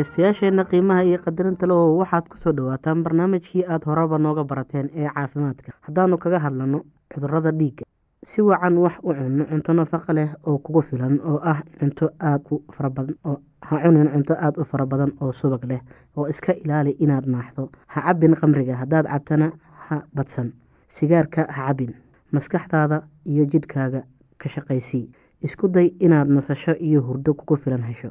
dhagaystayaasheenna qiimaha iyo qadarinta lehow waxaad ku soo dhawaataan barnaamijkii aada horeba nooga barateen ee caafimaadka. Haddaanu kaga hadlano cudurrada dhiigga si wacan wax u cunno cunto nafaqa leh oo kugu filan oo ah cunto aad u farabadan oo ha cunin cunto aada u fara badan oo subag leh oo iska ilaali inaad naaxdo. Ha cabin qamriga haddaad cabtana ha badsan. Sigaarka ha cabin maskaxdaada iyo jidhkaaga ka shaqaysii. Isku day inaad nasasho iyo hurdo kugu filan hesho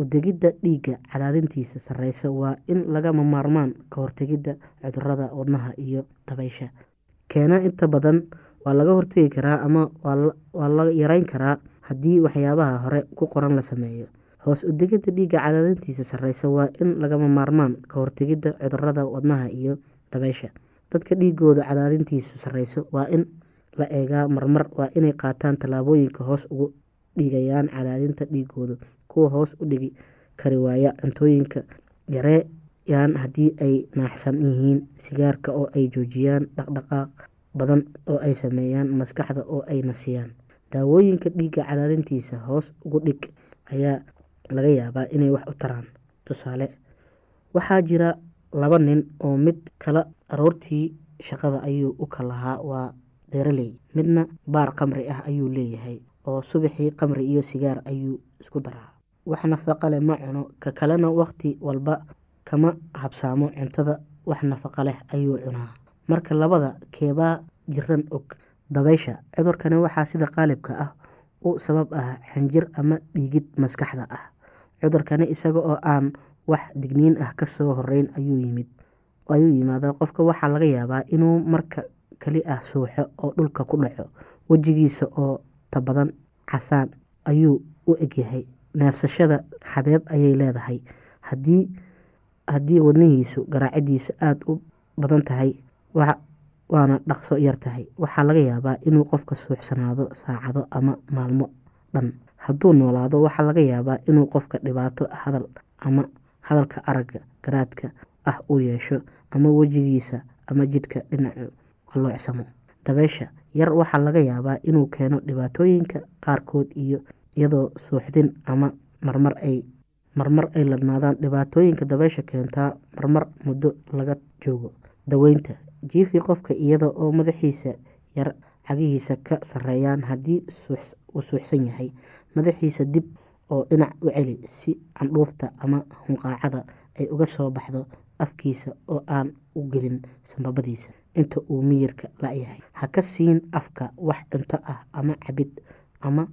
udegidda dhiigga cadaadintiisa sarreysa waa in lagama maarmaan ka hortegidda cudurrada wadnaha iyo dabeysha keena inta badan waa laga hortegi karaa ama waa la yareyn karaa haddii waxyaabaha hore ku qoran la sameeyo. Hoos udegidda dhiigga cadaadintiisa sarreysa waa in lagama maarmaan ka hortegidda cudurrada wadnaha iyo dabeysha dadka dhiigooda cadaadintiisu sarreyso waa in la eegaa marmar waa inay qaataan tallaabooyinka hoos ugu dhigayaan cadaadinta dhiigooda kuwa hoos u dhigi kari waaya cuntooyinka yareeyaan haddii ay naaxsan yihiin sigaarka oo ay joojiyaan dhaqdhaqaaq badan oo ay sameeyaan maskaxda oo ay nasiyaan. Daawooyinka dhiigga cadaadintiisa hoos ugu dhig ayaa laga yaabaa inay wax u taraan. Tusaale waxaa jira laba nin oo mid kala aroortii shaqada ayuu u kalahaa waa beeraley. Midna baar qamri ah ayuu leeyahay oo subaxii qamri iyo sigaar ayuu isku daraa. Wax nafaqa leh ma cuno ka kalena waqti walba kama habsaamo cuntada wax nafaqa leh ayuu cunaa. Marka labada keebaa jiran og dabeysha cudurkani waxaa sida qaalibka ah u sabab ah xinjir ama dhiigid maskaxda ah. Cudurkani isaga oo aan wax digniin ah ka soo horeyn ayuu yimid. Ayuu yimaada qofka waxaa laga yaabaa inuu marka kali ah suuxo oo dhulka ku dhaco wejigiisa oo tabadan casaan ayuu u egyahay. Neefsashada xabeeb ayay leedahay. Hadii haddii wadnihiisu garaacidiisu aada u badan tahay waana dhaqso yar tahay. Waxaa laga yaabaa inuu qofka suuxsanaado saacado ama maalmo dhan. Hadduu noolaado waxaa laga yaabaa inuu qofka dhibaato hadal ama hadalka aragga garaadka ah uu yeesho ama wejigiisa ama jidhka dhinacu qaloocsamo dabeysha yar waxaa laga yaabaa inuu keeno dhibaatooyinka qaarkood iyo iyadoo suuxdin ama marmar ay marmar ay ladnaadaan. Dhibaatooyinka dabeysha keentaa marmar muddo laga joogo daweynta. Jiifi qofka iyada oo madaxiisa yar cagihiisa ka sareeyaan haddii uu suuxsan yahay. Madaxiisa dib oo dhinac u celi si candhuufta ama hunqaacada ay uga soo baxdo afkiisa oo aan u gelin sambabadiisa inta uu miyirka la-yahay ha ka siin afka wax cunto ah ama cabid ama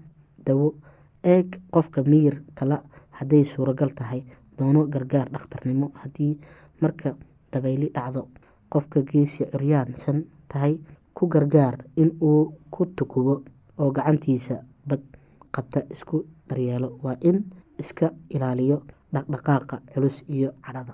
dawo. Eeg qofka miyir kala hadday suuragal tahay doono gargaar dhakhtarnimo. Haddii marka dabayli dhacdo qofka geesi curyaansan tahay ku gargaar in uu ku tukubo oo gacantiisa bad qabta isku daryeelo. Waa in iska ilaaliyo dhaqdhaqaaqa culus iyo cadhada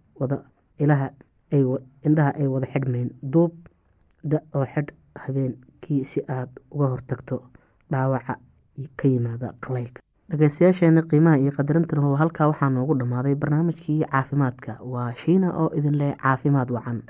wada indhaha ay wada xidhmeyn duub da oo xidh habeenkii si aad uga hortagto dhaawaca ka yimaada qalaylka dhageystayaasheena qiimaha iyo qadarintan ho halkaa waxaa noogu dhammaaday barnaamijkii caafimaadka. Waa shiina oo idin leh caafimaad wacan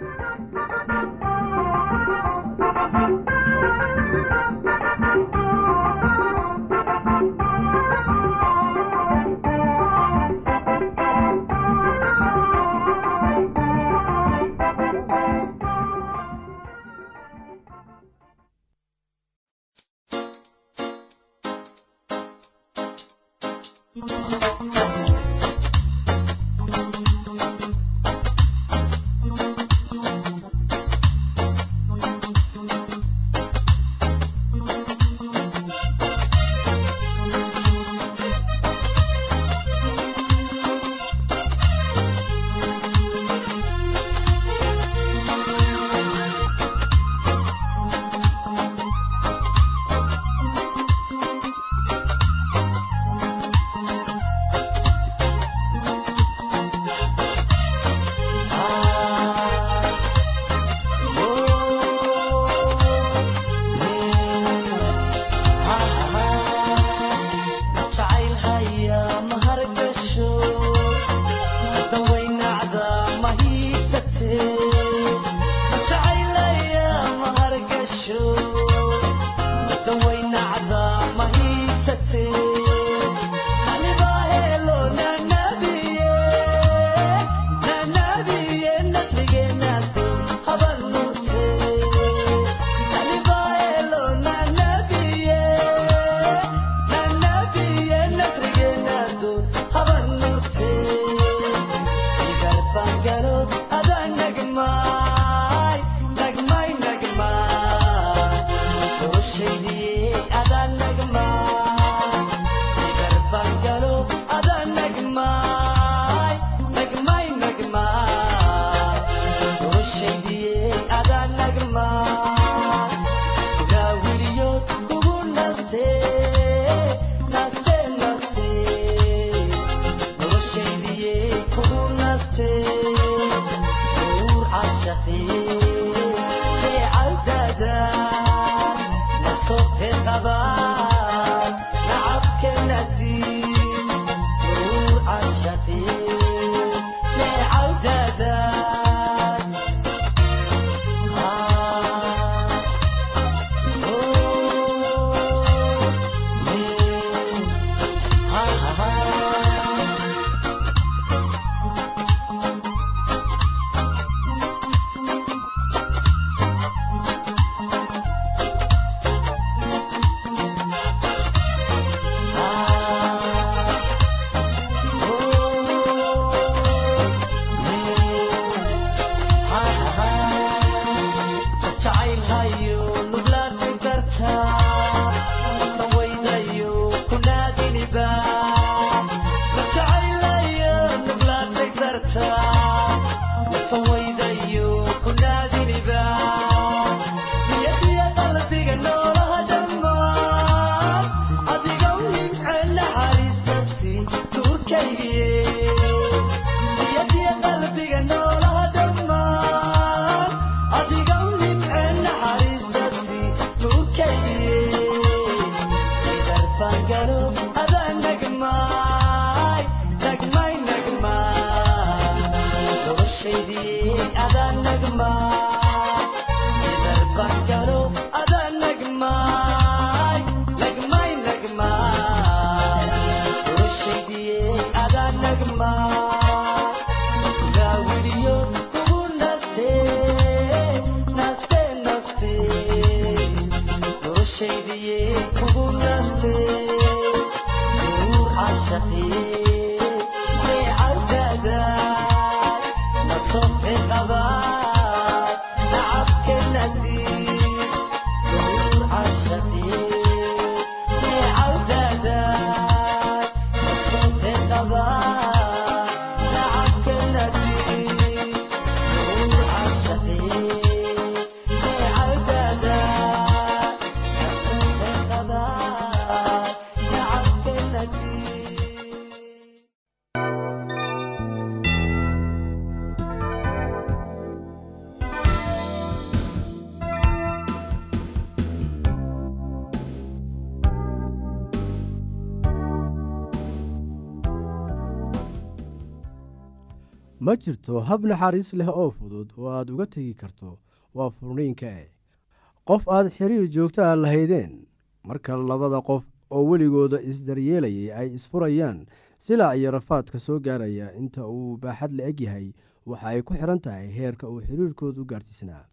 شيبيي كوغو نافي روح عالشقيق ma jirto hab naxariis leh oo fudud oo aad uga tegi karto waa furniinka e qof aad xiriir joogto ah lahaydeen marka labada qof oo weligooda isdaryeelayay ay isfurayaan silac iyo rafaadka soo gaaraya inta uu baaxad la eg yahay waxa ay ku xidhan tahay heerka uu xiriirkoodu gaarsiisnaa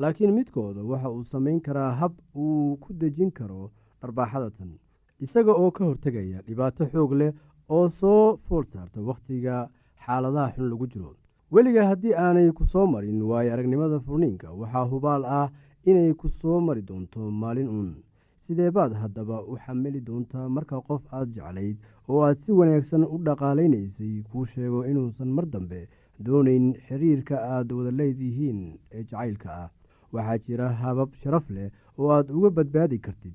laakiin midkooda waxa uu samayn karaa hab uu ku dejin karo dharbaaxada tan isaga oo ka hortegaya dhibaato xoog leh oo soo fool saarta wakhtiga xaaladaha xun lagu jiro. Weliga haddii aanay ku soo marin waayo aragnimada furniinka waxaa hubaal ah inay ku soo mari doonto maalin uun sidee baad haddaba u xamili doontaa marka qof aad jeclayd oo aad si wanaagsan u dhaqaalaynaysay kuu sheego inuusan mar dambe doonayn xiriirka aad wada leedihiin ee jacaylka ah. Waxaa jira habab sharaf leh oo aad uga badbaadi kartid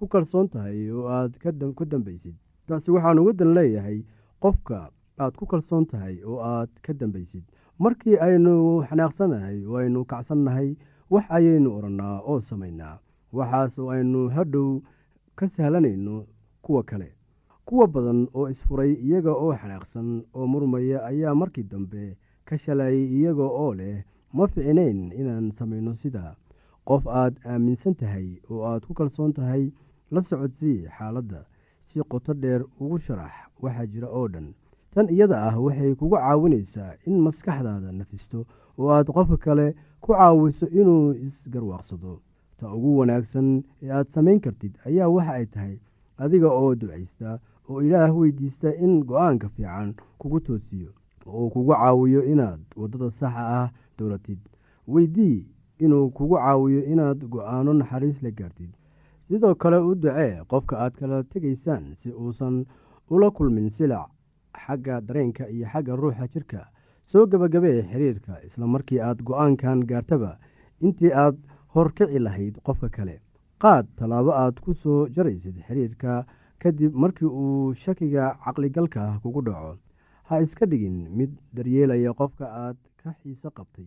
ku kalsoon tahay oo aad ku dambaysid. Taasi waxaan uga dan leeyahay qofka aad ku kalsoon tahay oo aad ka dambaysid. Markii aynu xanaaqsanahay oo aynu kacsannahay wax ayaynu odhannaa oo samaynaa waxaas oo aynu hadhow ka sahlanayno kuwa kale. Kuwa badan oo isfuray iyaga oo xanaaqsan oo murmaya ayaa markii dambe ka shalayay iyaga oo leh ma ficinayn inaan samayno sidaa. Qof aad aaminsan tahay oo aad ku kalsoon tahay la socodsii xaaladda si qoto dheer ugu sharax waxaa jira oo dhan. Tan iyada ah waxay kugu caawinaysaa in maskaxdaada nafisto oo aad qofka kale ku caawiso inuu isgarwaaqsado. Ta ugu wanaagsan ee aad samayn kartid ayaa waxa ay tahay adiga oo ducaysta oo ilaah weydiista in go'aanka fiican kugu toosiyo oo uu kugu caawiyo inaad waddada saxa ah dowlatid weydii inuu kugu caawiyo inaad go'aano naxariis la gaartid sidoo kale u ducee qofka aad kala tegaysaan si uusan ula kulmin silac xagga dareenka iyo xagga ruuxa jirka. Soo gebagabee xiriirka isla markii aad go'aankan gaartaba intii aad horkici lahayd qofka kale. Qaad tallaabo aad ku soo jaraysid xiriirka kadib markii uu shakiga caqligalka kugu dhaco. Ha iska dhigin mid daryeelaya qofka aad ka xiiso qabtay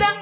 Ah,